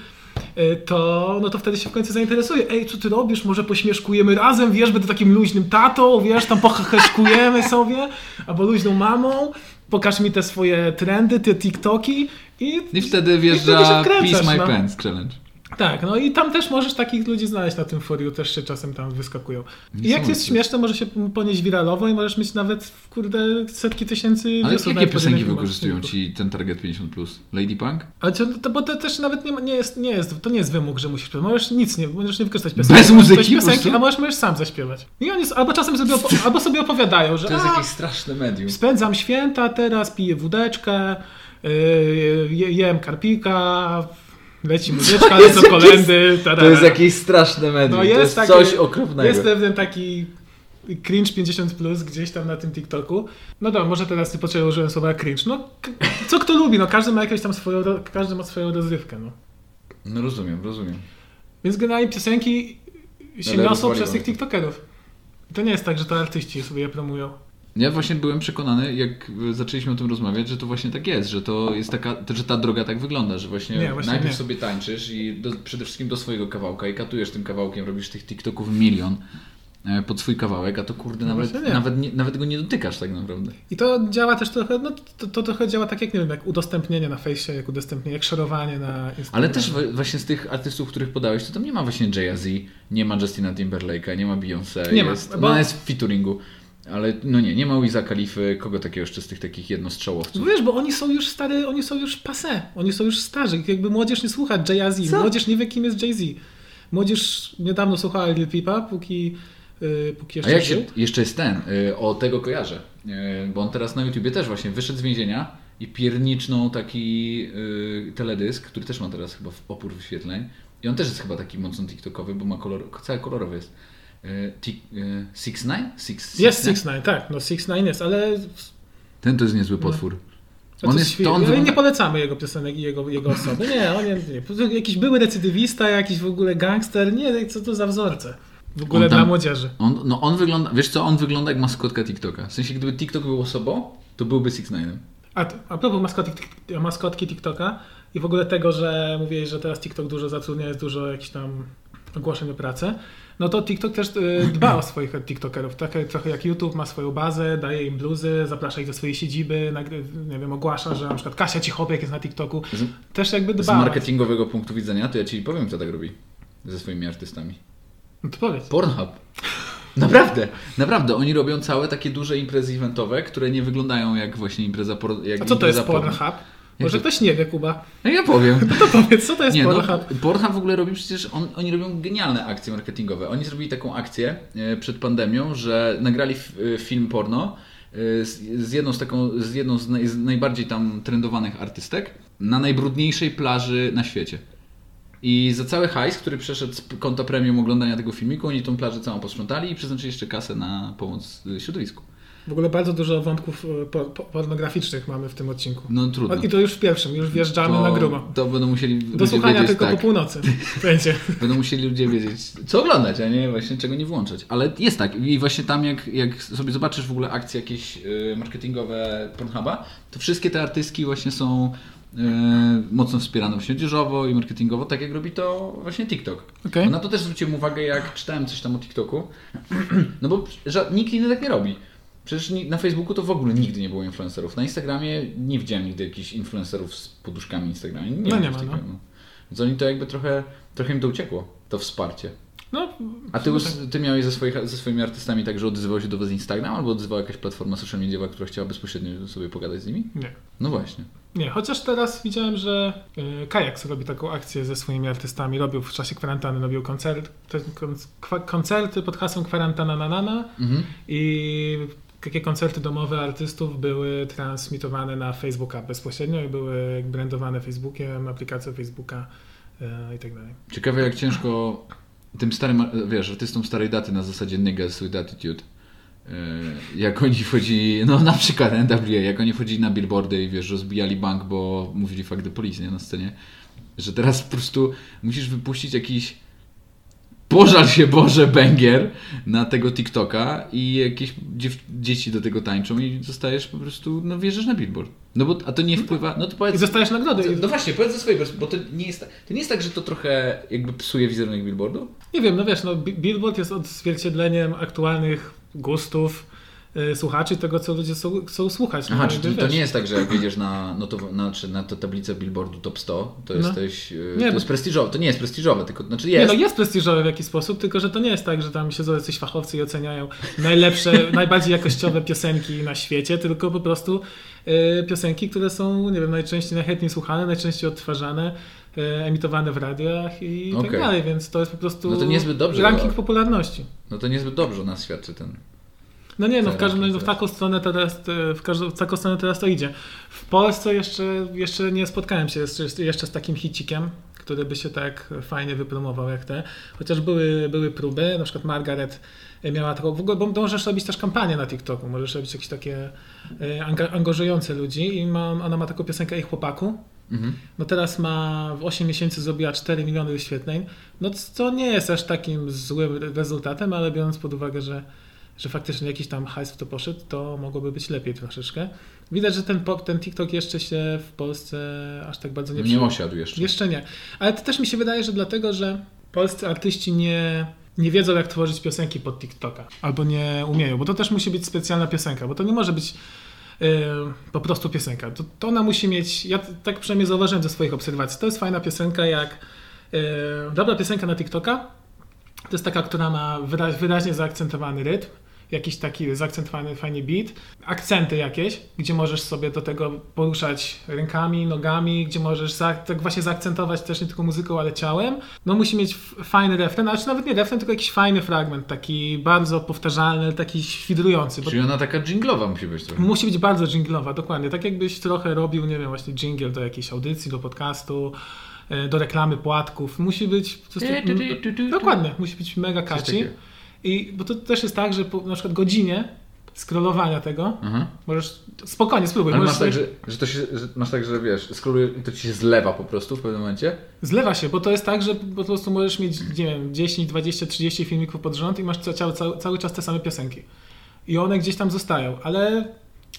y, to, no to wtedy się w końcu zainteresuje. Ej, co ty robisz? Może pośmieszkujemy razem, wiesz, będę takim luźnym tatą, wiesz, tam poheheszkujemy sobie, albo luźną mamą, pokaż mi te swoje trendy, te TikToki i, I wtedy wjeżdża Peace My no. Pants Challenge. Tak, no i tam też możesz takich ludzi znaleźć na tym foriu, też się czasem tam wyskakują. I jak jest śmieszne, może się ponieść wiralowo i możesz mieć nawet, kurde, setki tysięcy Ale jakie piosenki wykorzystują ci ten Target 50+. Plus? Lady Punk? Ale to, to, bo to też nawet nie, nie, jest, nie jest, to nie jest wymóg, że musisz, możesz nic nie, możesz nie wykorzystać piosenki. Bez muzyki piosenki, A możesz, możesz sam zaśpiewać. I oni, albo czasem sobie, opo- [laughs] albo sobie opowiadają, że To jest jakieś straszne medium. Spędzam święta, teraz piję wódeczkę, yy, jem karpika, leci muzyczka, to kolendy. To jest jakieś straszne medium, no jest to jest taki, coś okropnego. Jest pewien taki cringe 50 plus gdzieś tam na tym TikToku. No dobra, może teraz niepotrzebnie użyłem słowa cringe. No, co kto lubi, no każdy ma jakąś tam swoją, każdy ma swoją rozrywkę, no. No rozumiem, rozumiem. Więc generalnie piosenki się niosą przez tych TikTokerów. to nie jest tak, że to artyści sobie je promują. Ja właśnie byłem przekonany, jak zaczęliśmy o tym rozmawiać, że to właśnie tak jest, że to jest taka, że ta droga tak wygląda, że właśnie, nie, właśnie najpierw nie. sobie tańczysz i do, przede wszystkim do swojego kawałka i katujesz tym kawałkiem, robisz tych TikToków milion e, pod swój kawałek, a to kurde no nawet, nie. Nawet, nie, nawet go nie dotykasz tak naprawdę. I to działa też trochę, no to, to trochę działa tak jak, nie wiem, jak udostępnienie na fejsie, jak udostępnienie, jak szerowanie na Instagramie. Ale też właśnie z tych artystów, których podałeś, to tam nie ma właśnie Jay-Z, nie ma Justina Timberlake'a, nie ma Beyoncé, nie jest, ma, bo... ona jest w featuringu. Ale no nie, nie ma Wiza Kalify, kogo takiego jeszcze z tych takich jednostrzałowców? No wiesz, bo oni są już stary, oni są już passé, oni są już starzy. Jakby młodzież nie słucha Jay-Z, młodzież nie wie kim jest Jay-Z. Młodzież niedawno słuchała Lil Peepa, póki, yy, póki jeszcze A jak się, jeszcze jest ten, yy, o tego kojarzę, yy, bo on teraz na YouTubie też właśnie wyszedł z więzienia i pierniczną taki yy, teledysk, który też ma teraz chyba opór wyświetleń i on też jest chyba taki mocno tiktokowy, bo ma kolor, cały kolorowy jest E, Six Nine? Six, Jest Nine? 6 9 tak, no 6 9 jest, ale Ten to jest niezły potwór. to On jest, to on ale nie polecamy jego piosenek i jego, jego osoby. Nie, on nie, nie. Jakiś były recydywista, jakiś w ogóle gangster. Nie, co to za wzorce. W ogóle tam- dla młodzieży. on, no on wygląda, wiesz co, on wygląda jak maskotka TikToka. W sensie, gdyby TikTok był osobą, to byłby Six Nine. A, a propos maskotki, maskotki TikToka i w ogóle tego, że mówiłeś, że teraz TikTok dużo zatrudnia, jest dużo jakichś tam ogłoszeń o pracę, no to TikTok też y, [laughs] dba o swoich TikTokerów. Tak, trochę jak YouTube ma swoją bazę, daje im bluzy, zaprasza ich do swojej siedziby, nie wiem, ogłasza, że na przykład Kasia Cichopek jest na TikToku. Z- Też jakby Z dba. marketingowego punktu widzenia, to ja ci powiem, kto tak robi ze swoimi artystami. No to powiedz. Pornhub. Naprawdę, naprawdę. Oni robią całe takie duże imprezy eventowe, które nie wyglądają jak właśnie impreza por, jak A co to jest impreza porno. Pornhub? Może to- ktoś nie wie, Kuba. No ja powiem. [laughs] To powiedz, co to jest Nie, no, Pornhub? Pornhub w ogóle robi przecież, on, oni robią genialne akcje marketingowe. Oni zrobili taką akcję e, przed pandemią, że nagrali e, film porno e, z, z jedną z taką, z jedną z, naj, z najbardziej tam trendowanych artystek na najbrudniejszej plaży na świecie. I za cały hajs, który przeszedł z konta premium oglądania tego filmiku, oni tą plażę całą posprzątali i przeznaczyli jeszcze kasę na pomoc środowisku. W ogóle bardzo dużo wątków po, pornograficznych mamy w tym odcinku. No trudno. I to już w pierwszym, już wjeżdżamy to, na grubo. To będą musieli Do słuchania wiedzieć, tylko tak. po północy. Będzie. [laughs] Będą musieli ludzie wiedzieć, co oglądać, a nie właśnie czego nie włączać. Ale jest tak. I właśnie tam, jak, jak sobie zobaczysz w ogóle akcje jakieś y, marketingowe Pornhuba, to wszystkie te artystki właśnie są y, mocno wspierane właśnie młodzieżowo i marketingowo, tak jak robi to właśnie TikTok. Bo Na to też zwróciłem uwagę, jak czytałem coś tam o TikToku. [clears throat] No bo nikt inny tak nie robi. Przecież na Facebooku to w ogóle nigdy nie było influencerów. Na Instagramie nie widziałem nigdy jakichś influencerów z poduszkami Instagramie. Nie No nie ma, no. no. Więc oni to jakby trochę, trochę im to uciekło, to wsparcie. No, A ty, us- ty miałeś ze, swoich, ze swoimi artystami tak, że odzywał się do was Instagram albo odzywała jakaś platforma social mediowa, która chciała bezpośrednio sobie pogadać z nimi? nie. No właśnie. Nie, chociaż teraz widziałem, że y, Kajaks robi taką akcję ze swoimi artystami. Robił w czasie kwarantanny, robił koncert, koncerty pod hasłem kwarantana na nana Mhm. i takie koncerty domowe artystów były transmitowane na Facebooka bezpośrednio i były brandowane Facebookiem, aplikacją Facebooka y, i tak dalej. Ciekawe jak ciężko tym starym, wiesz, artystom starej daty na zasadzie niggas with attitude. yy, Jak oni wchodzili, no na przykład NWA, jak oni wchodzili na billboardy i wiesz, rozbijali bank, bo mówili fuck the police, nie, na scenie. Że teraz po prostu musisz wypuścić jakiś pożal się Boże Bęgier na tego TikToka i jakieś dzieci do tego tańczą i zostajesz po prostu, no wierzysz na billboard. No bo, a to nie wpływa, no to I powiedz... dostajesz nagrody. No właśnie, powiedz ze swojej bo to nie, jest, tak- to nie jest tak, że to trochę jakby psuje wizerunek billboardu? Nie wiem, no wiesz, no, Bi- Billboard jest odzwierciedleniem aktualnych gustów słuchaczy, tego co ludzie są, chcą słuchać. no, Aha, czy to, to nie jest tak, że jak wyjdziesz na, no to, na, czy na tę tablicę billboardu top 100, to No. jesteś, yy, Nie, to jest prestiżowe, to nie jest prestiżowe, tylko, znaczy Nie, jest. no jest prestiżowe w jakiś sposób, tylko że to nie jest tak, że tam siedzą jacyś fachowcy i oceniają najlepsze, [laughs] najbardziej jakościowe piosenki na świecie, tylko po prostu y, piosenki, które są, nie wiem, najczęściej najchętniej słuchane, najczęściej odtwarzane, y, emitowane w radiach i tak Okej. dalej, więc to jest po prostu No to niezbyt dobrze, ranking popularności. No to niezbyt dobrze nas świadczy ten. No nie, no w każdym razie ranking w taką stronę teraz, e, w, każdą, w taką stronę teraz to idzie. W Polsce jeszcze, jeszcze nie spotkałem się jeszcze, jeszcze z takim hicikiem, który by się tak fajnie wypromował jak te. Chociaż były, były próby, na przykład Margaret miała taką, w ogóle, bo możesz robić też kampanię na TikToku, możesz robić jakieś takie e, anga- angażujące ludzi i ma, ona ma taką piosenkę Ich chłopaku. Mhm. No teraz ma w 8 miesięcy zrobiła 4 miliony wyświetleń. No co nie jest aż takim złym rezultatem, ale biorąc pod uwagę, że, że faktycznie jakiś tam hajs w to poszedł, to mogłoby być lepiej troszeczkę. Widać, że ten, pop- ten TikTok jeszcze się w Polsce aż tak bardzo nie Nie osiadł jeszcze. Jeszcze nie. Ale to też mi się wydaje, że dlatego, że polscy artyści nie, nie wiedzą, jak tworzyć piosenki pod TikToka. Albo nie umieją, bo to też musi być specjalna piosenka, bo to nie może być yy, po prostu piosenka. To, to ona musi mieć, ja tak przynajmniej zauważyłem ze swoich obserwacji, to jest fajna piosenka jak, yy, dobra piosenka na TikToka, to jest taka, która ma wyra- wyraźnie zaakcentowany rytm, jakiś taki zaakcentowany fajnie beat, akcenty jakieś, gdzie możesz sobie do tego poruszać rękami, nogami, gdzie możesz za, tak właśnie zaakcentować też nie tylko muzyką, ale ciałem. No musi mieć fajny refren, ale czy nawet nie refren, tylko jakiś fajny fragment, taki bardzo powtarzalny, taki świdrujący. Bo Czyli ona taka dżinglowa musi być trochę. Musi być bardzo dżinglowa, dokładnie. Tak jakbyś trochę robił, nie wiem, właśnie jingle do jakiejś audycji, do podcastu, e, do reklamy płatków. Musi być prostu. Dokładnie, musi być mega catchy. I bo to też jest tak, że po na przykład godzinie scrollowania tego Aha. możesz spokojnie spróbuj. Ale masz tak, sobie- że, że to się, że masz tak, że wiesz, skroluje i to ci się zlewa po prostu w pewnym momencie? Zlewa się, bo to jest tak, że po prostu możesz mieć, nie wiem, 10, 20, 30 filmików pod rząd i masz ca- cały, cały, cały czas te same piosenki. I one gdzieś tam zostają, ale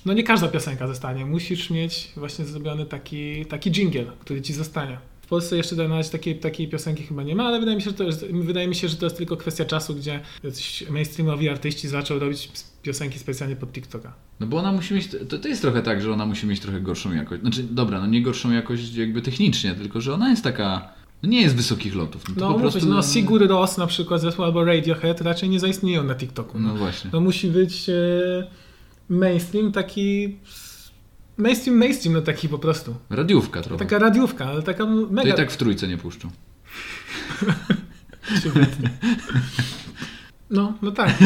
no nie każda piosenka zostanie. Musisz mieć właśnie zrobiony taki, taki jingle, który ci zostanie. W Polsce jeszcze na razie takiej, takiej piosenki chyba nie ma, ale wydaje mi się, że to jest, wydaje mi się, że to jest tylko kwestia czasu, gdzie mainstreamowi artyści zaczęły robić piosenki specjalnie pod TikToka. No bo ona musi mieć, to, to jest trochę tak, że ona musi mieć trochę gorszą jakość. Znaczy, dobra, no nie gorszą jakość jakby technicznie, tylko że ona jest taka, no nie jest wysokich lotów. No, to No, po prostu, no Sigur Ros na przykład zespół albo Radiohead raczej nie zaistnieją na TikToku. No właśnie. No musi być e, mainstream taki. Mainstream, mainstream, no taki po prostu. Radiówka trochę. Taka radiówka, ale taka To mega. i tak w trójce nie puszczą. [laughs] No, no tak.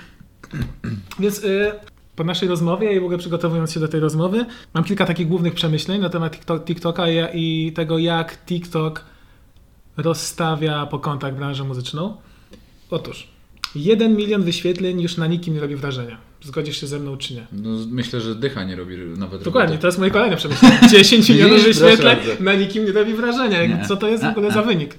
[laughs] Więc y, po naszej rozmowie i w ogóle przygotowując się do tej rozmowy, mam kilka takich głównych przemyśleń na temat TikTok, TikToka i, i tego, jak TikTok rozstawia po kątach branżę muzyczną. Otóż, jeden milion wyświetleń już na nikim nie robi wrażenia. Zgodzisz się ze mną, czy nie? No, myślę, że dycha nie robi nawet Dokładnie, roboty. to jest moje kolejne przemyślenie. 10 milionów wyświetleń na nikim nie robi wrażenia. Nie. Co to jest w ogóle za wynik?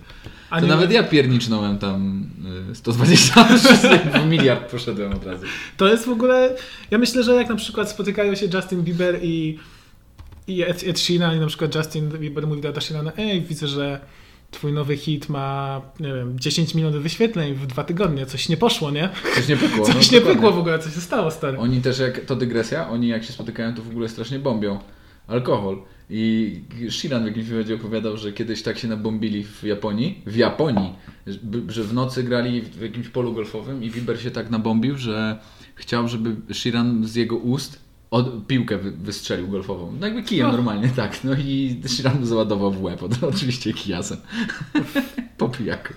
A To nawet ja piernicznąłem tam y, 120 [laughs] w miliard poszedłem od razu. To jest w ogóle. Ja myślę, że jak na przykład spotykają się Justin Bieber i, i Ed, Ed Sheeran, i na przykład Justin Bieber mówi do Eda Sheerana: Ej, widzę, że twój nowy hit ma, nie wiem, 10 milionów wyświetleń w dwa tygodnie. Coś nie poszło, nie? Coś nie pykło. [laughs] Coś no, nie pykło w ogóle, coś się stało, stary. Oni też, jak to dygresja, oni jak się spotykają, to w ogóle strasznie bombią alkohol. I Shiran w jakimś wywiadzie opowiadał, że kiedyś tak się nabombili w Japonii, w Japonii, że- że w nocy grali w jakimś polu golfowym i Bieber się tak nabombił, że chciał, żeby Shiran z jego ust od, piłkę wy, wystrzelił golfową. No jakby kijem No. normalnie, tak. No i Shiran załadował w łeb, [laughs] od- oczywiście kijasem. [laughs] po pijaku.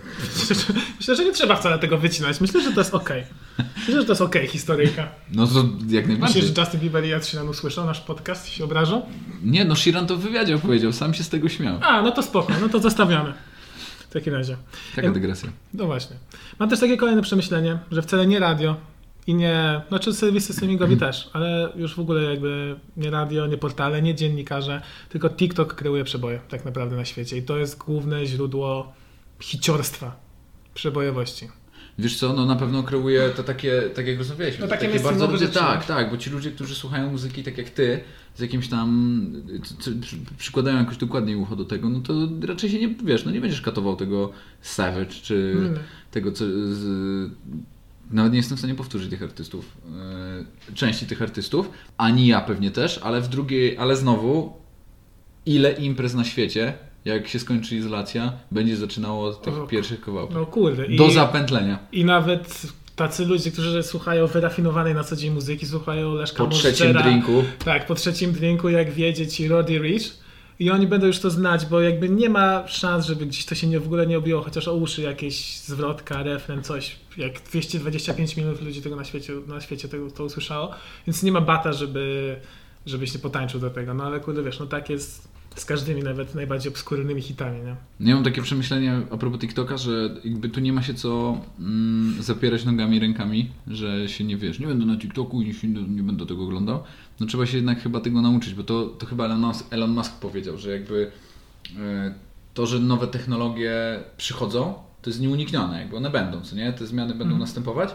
Myślę, że nie trzeba wcale tego wycinać. Myślę, że to jest okej. Myślę, że to jest okej historyjka. No to jak najbardziej. Myślisz, że Justin Bieber i Ed Sheeran usłyszą nasz podcast i się obrażą? Nie, no Shiran to w wywiadzie opowiedział, sam się z tego śmiał. A, no to spoko, no to zostawiamy. W takim razie. Taka dygresja. No właśnie. Mam też takie kolejne przemyślenie, że wcale nie radio i nie, znaczy serwisy streamingowe też, ale już w ogóle jakby nie radio, nie portale, nie dziennikarze, tylko TikTok kreuje przeboje tak naprawdę na świecie i to jest główne źródło hiciorstwa, przebojowości. Wiesz co, no na pewno kreuje to takie, tak jak rozmawialiśmy, No takie takie bardzo ludzie, tak, tak, bo ci ludzie, którzy słuchają muzyki tak jak ty, z jakimś tam, przykładają jakoś dokładniej ucho do tego, no to raczej się nie, wiesz, no nie będziesz katował tego Savage, czy nie. tego, co z, nawet nie jestem w stanie powtórzyć tych artystów, e, części tych artystów, ani ja pewnie też, ale w drugiej, ale znowu, ile imprez na świecie, jak się skończy izolacja, będzie zaczynało od tych O, pierwszych kawałków. No kurde. I, Do zapętlenia. I nawet tacy ludzie, którzy słuchają wyrafinowanej na co dzień muzyki, słuchają Leszka Po trzecim Monstera, drinku. Tak, po trzecim drinku, jak wiedzieć i Roddy Rich. I oni będą już to znać, bo jakby nie ma szans, żeby gdzieś to się nie, w ogóle nie obiło, chociaż o uszy jakieś zwrotka, refren, coś. Jak 225 milionów ludzi tego na świecie, na świecie tego, to usłyszało. Więc nie ma bata, żeby, żebyś nie potańczył do tego. No ale kurde, wiesz, no tak jest z każdymi nawet najbardziej obskurnymi hitami, nie? Ja mam takie przemyślenie a propos TikToka, że jakby tu nie ma się co mm, zapierać nogami rękami, że się nie wiesz, nie będę na TikToku nie, nie będę tego oglądał. No trzeba się jednak chyba tego nauczyć, bo to, to chyba Elon Musk, Elon Musk powiedział, że jakby e, to, że nowe technologie przychodzą, to jest nieuniknione, jakby one będą, co nie? Te zmiany będą Mhm. następować,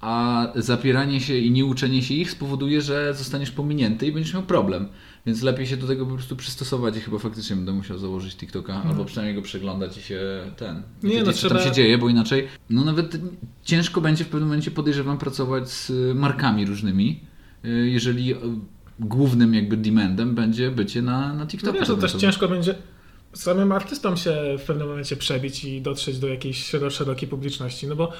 a zapieranie się i nieuczenie się ich spowoduje, że zostaniesz pominięty i będziesz miał problem. Więc lepiej się do tego po prostu przystosować i chyba faktycznie będę musiał założyć TikToka, albo przynajmniej go przeglądać i się ten. Nie, no co trzeba- tam się dzieje, bo inaczej, no nawet ciężko będzie w pewnym momencie podejrzewam pracować z markami różnymi, jeżeli y, głównym jakby demandem będzie bycie na, na No TikToku. wiesz, to też ciężko będzie samym artystom się w pewnym momencie przebić i dotrzeć do jakiejś szero- szerokiej publiczności, no bo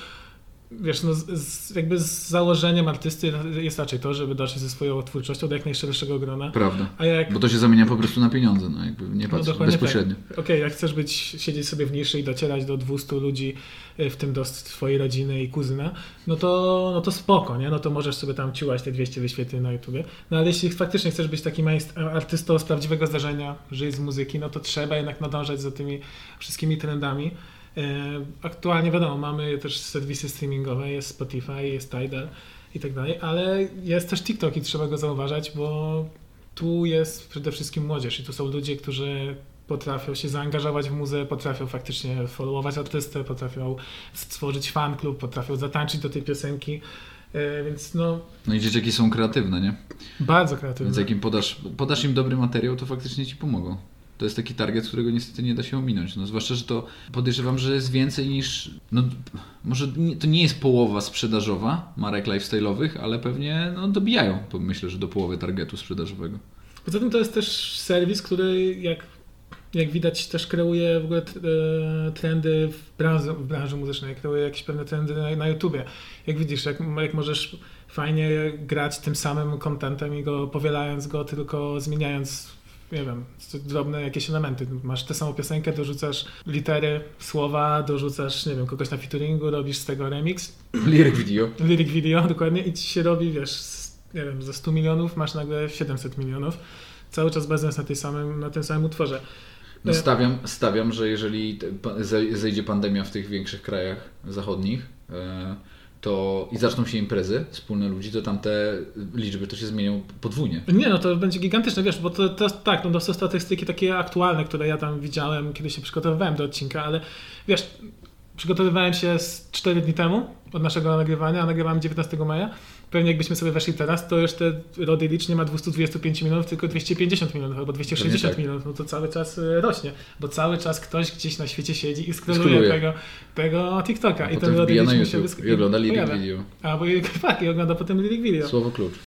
wiesz, no z, z, jakby z założeniem artysty jest raczej to, żeby dotrzeć ze swoją twórczością do jak najszerszego grona, Prawda. a jak Bo to się zamienia po prostu na pieniądze, no jakby nie no patrz dokładnie bezpośrednio. Tak. Okej, jak chcesz być, siedzieć sobie w niszy i docierać do 200 ludzi, y, w tym do twojej rodziny i kuzyna, no to, no to spoko, nie? No to możesz sobie tam ciułać te 200 wyświetleń na YouTubie. No ale jeśli faktycznie chcesz być takim artystą z prawdziwego zdarzenia, żyć z muzyki, no to trzeba jednak nadążać za tymi wszystkimi trendami. Aktualnie wiadomo, mamy też serwisy streamingowe, jest Spotify, jest Tidal i tak dalej, ale jest też TikTok i trzeba go zauważać, bo tu jest przede wszystkim młodzież i tu są ludzie, którzy potrafią się zaangażować w muzeę, potrafią faktycznie followować artystę, potrafią stworzyć fan klub, potrafią zatańczyć do tej piosenki. E, więc no. No i dzieciaki są kreatywne, nie? Bardzo kreatywne. Więc jak im podasz, podasz im dobry materiał, to faktycznie ci pomogą. To jest taki target, którego niestety nie da się ominąć. No, zwłaszcza, że to podejrzewam, że jest więcej niż. No, może to nie jest połowa sprzedażowa marek lifestyle'owych, ale pewnie no, dobijają, myślę, że do połowy targetu sprzedażowego. Poza tym to jest też serwis, który jak, jak widać też kreuje w ogóle e, trendy w branży, w branży muzycznej, kreuje jakieś pewne trendy na, na YouTubie. Jak widzisz, jak, jak możesz fajnie grać tym samym kontentem i go powielając go, tylko zmieniając nie wiem, drobne jakieś elementy. Masz tę samą piosenkę, dorzucasz litery, słowa, dorzucasz, nie wiem, kogoś na featuringu, robisz z tego remix. [clears throat] Lyric video. Lyric video, [laughs] dokładnie i ci się robi, wiesz, nie wiem, za 100 milionów masz nagle 700 milionów. Cały czas bazując na, tej samym, na tym samym utworze. No stawiam, stawiam, że jeżeli zejdzie pandemia w tych większych krajach zachodnich, e, to i zaczną się imprezy wspólne ludzi, to tam te liczby to się zmienią podwójnie. Nie, no to będzie gigantyczne, wiesz, bo to, to tak, no to są statystyki takie aktualne, które ja tam widziałem, kiedy się przygotowywałem do odcinka, ale wiesz, przygotowywałem się z 4 dni temu od naszego nagrywania, a nagrywałem 19 maja Pewnie jakbyśmy sobie weszli teraz, to te Rody Licz nie ma 225 milionów, tylko 250 milionów albo 260 tak. milionów. No to cały czas y, rośnie, bo cały czas ktoś gdzieś na świecie siedzi i skroluje tego, tego TikToka. A I ten Rody Licz mu się wysk- I ogląda lyric video. A, bo tak, i ogląda potem lyric video. Słowo klucz.